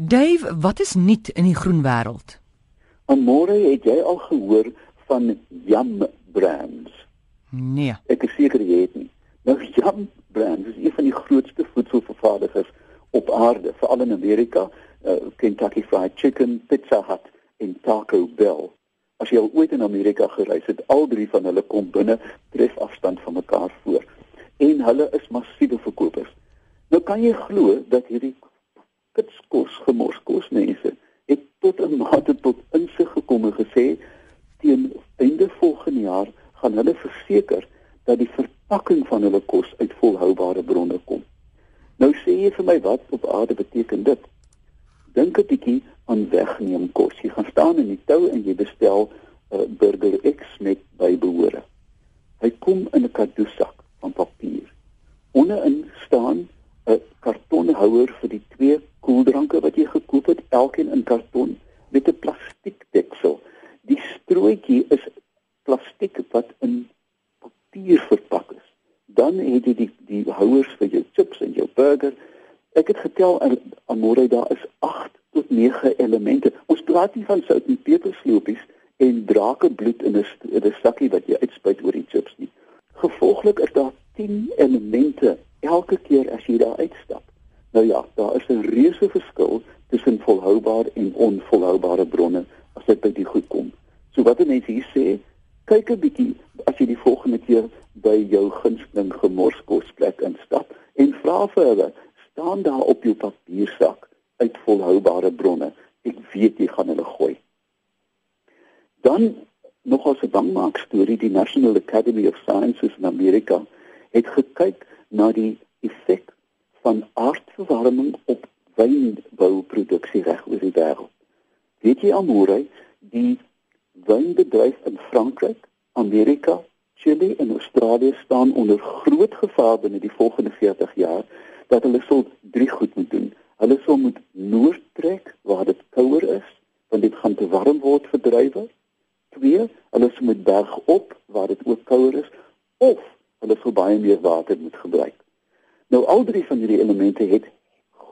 Dave, wat is nuut in die groen wêreld? Môre het jy al gehoor van Yum Brands? Nee. Ek is seker jy het nie. Nou Yum Brands is een van die grootste voedselvervaardigers op aarde, veral in Amerika, uh, Kentucky Fried Chicken, Pizza Hut en Taco Bell. As jy al ooit in Amerika gereis het, al drie van hulle kom binne tref afstand van mekaar voor. En hulle is massiewe verkopers. Nou kan jy glo dat hierdie kitskos gemorskos mense het tot 'n mate tot insig gekom en gesê teen einde volgende jaar gaan hulle verseker dat die verpakking van hulle kos uit volhoubare bronne kom. Nou sê jy vir my wat op aarde beteken dit? Dink 'n bietjie aan wegneem kos. Jy gaan staan in die tou en jy bestel 'n uh, burger X met bybehore. Hy kom in 'n kadoesak van papier. Onderin staan 'n kartonhouer vir die twee koeldranke wat jy gekoop het, elkeen in karton met 'n plastiek deksel. Die strooitjie is plastiek wat in papier verpak is. Dan het jy die die houers vir jou chips en jou burger. Ek het getel aan môre daar is 8 tot 9 elemente. Ons praat nie van sout en peperslopies en drakebloed in 'n 'n sakkie wat jy uitspuit oor die chips nie. Gevolglik is daar 10 elemente elke keer as jy daar uitstap. Nou ja, daar is 'n reuse verskil tussen volhoubare en onvolhoubare bronne as dit by die goed kom. So wat mense hier sê, kyk 'n bietjie as jy die volgende keer by jou gunsteling gemorskosplek instap en vra vir hulle, staan daar op jou papiersak uit volhoubare bronne? Ek weet jy gaan hulle gooi. Dan nog as 'n bangmaak storie, die National Academy of Sciences in Amerika het gekyk na die effek van aardverwarming op wynbouproduksie reg oor die wêreld. Weet jy almoere die wynbedryf in Frankryk, Amerika, Chili en Australië staan onder groot gevaar binne die volgende 40 jaar dat hulle sou drie goed moet doen. Hulle sou moet noord trek waar dit kouer is, want dit gaan te warm word vir druiwe. Twee, hulle sou moet berg op waar dit ook kouer is of hulle sou baie meer water moet gebruik. Nou al drie van hierdie elemente het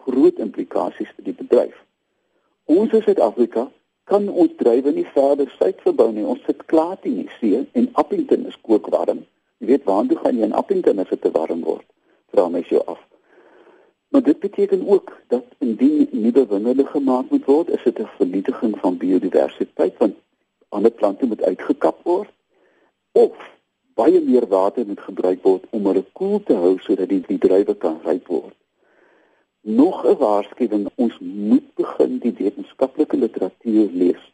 groot implikasies vir die bedryf. Ons in Suid-Afrika kan ons drywe nie verder suid verbou nie. Ons sit klaar teen die see en Appington is kookwarm. Jy weet waartoe gaan jy in Appington as dit te warm word? Vra my jou af. Maar dit beteken ook dat indien nuwe wingerde gemaak moet word, is dit 'n vernietiging van biodiversiteit want ander plante moet uitgekap word of baie meer water moet gebruik word om hulle koel te hou sodat die, die druiwe kan ryp word. Nog 'n waarskuwing, ons moet begin die wetenskaplike literatuur lees.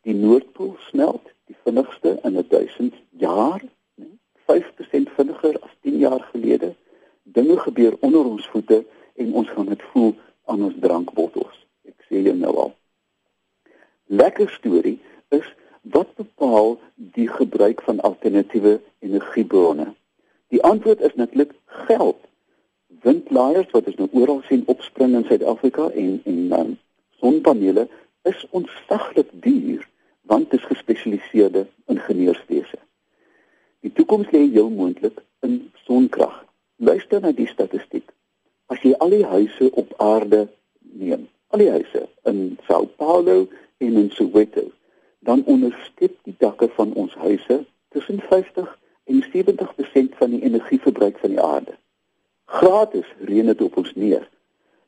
Die Noordpool smelt die vinnigste in 1000 jaar, 5% vinniger as 10 jaar gelede. Dinge gebeur onder ons voete en ons gaan dit voel aan ons drankbottels. Ek sê jou nou al. Lekker storie is wat bepaal die gebruik van alternatiewe energiebronne? Die antwoord is natuurlik geld. Windlaaiers wat ons nou oral sien opspring in Suid-Afrika en en um, sonpanele is ontsaglik duur want dit is gespesialiseerde ingenieurswese. Die toekoms lê heel moontlik in sonkrag. Luister na die statistiek. As jy al die huise op aarde neem, al die huise in Sao Paulo en in Soweto dan ondersteun die dakke van ons huise tussen 50 en 70% van die energieverbruik van die aarde. Gratis reën dit op ons neer.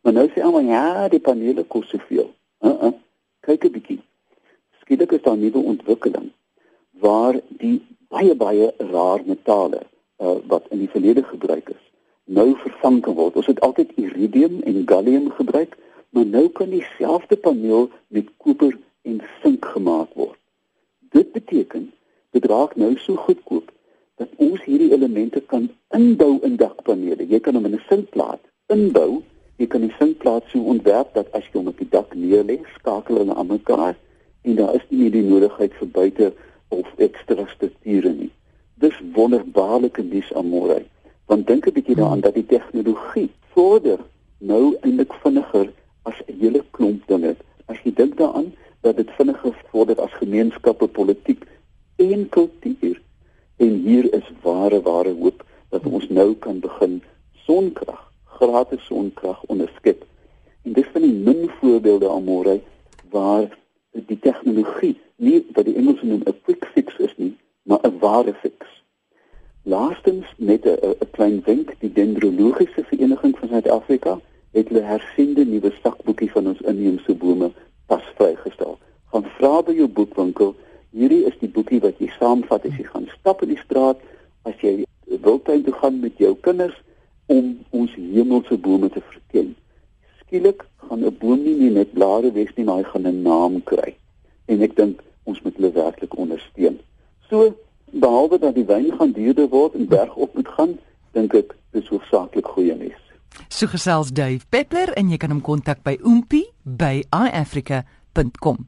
Maar nou sê almal ja, die panele kos soveel. Uh -uh. Kyk 'n bietjie. Skielik is daar 'n nuwe ontwikkeling waar die baie baie rare metale uh, wat in die verlede gebruik is, nou vervang kan word. Ons het altyd iridium en gallium gebruik, maar nou kan dieselfde paneel met koper en sink gemaak word. Dit beteken dit raak nou so goedkoop dat ons hierdie elemente kan inbou in dakpanele. Jy kan hom in 'n sinkplaat inbou. Jy kan die sinkplaat so ontwerp dat as jy hom op die dak neerlê, skakel hulle aan mekaar en daar is nie die nodigheid vir buite of ekstra strukture nie. Dis wonderbaarlike nuus aan môre. Want dink 'n bietjie daaraan dat die tegnologie vorder nou eintlik vinniger as 'n hele klomp dinge. As jy dink daaraan dat dit vinniger vorder as gemeenskappe, politiek en kultuur. En hier is ware ware hoop dat ons nou kan begin sonkrag, gratis sonkrag onderskep. En dis van die min voorbeelde almore waar die tegnologie nie wat die Engelse noem 'n quick fix is nie, maar 'n ware fix. Laastens met 'n klein wenk, die dendrologiese vereniging van Suid-Afrika het hulle hersiende nuwe sakboekie van ons inheemse bome pas vrygestel. Gaan vra by jou boekwinkel, hierdie is die boekie wat jy saamvat as jy gaan stap in die straat, as jy wildtuin toe gaan met jou kinders om ons hemelse bome te verken. Skielik gaan 'n boom nie net blare wees nie, maar hy gaan 'n naam kry. En ek dink ons moet hulle werklik ondersteun. So behalwe dat die wyn gaan duurder word en berg op moet gaan, dink ek dis hoofsaaklik goeie nuus. So gesels Dave Peppler en jy kan hom kontak by oompie by iafrica.com.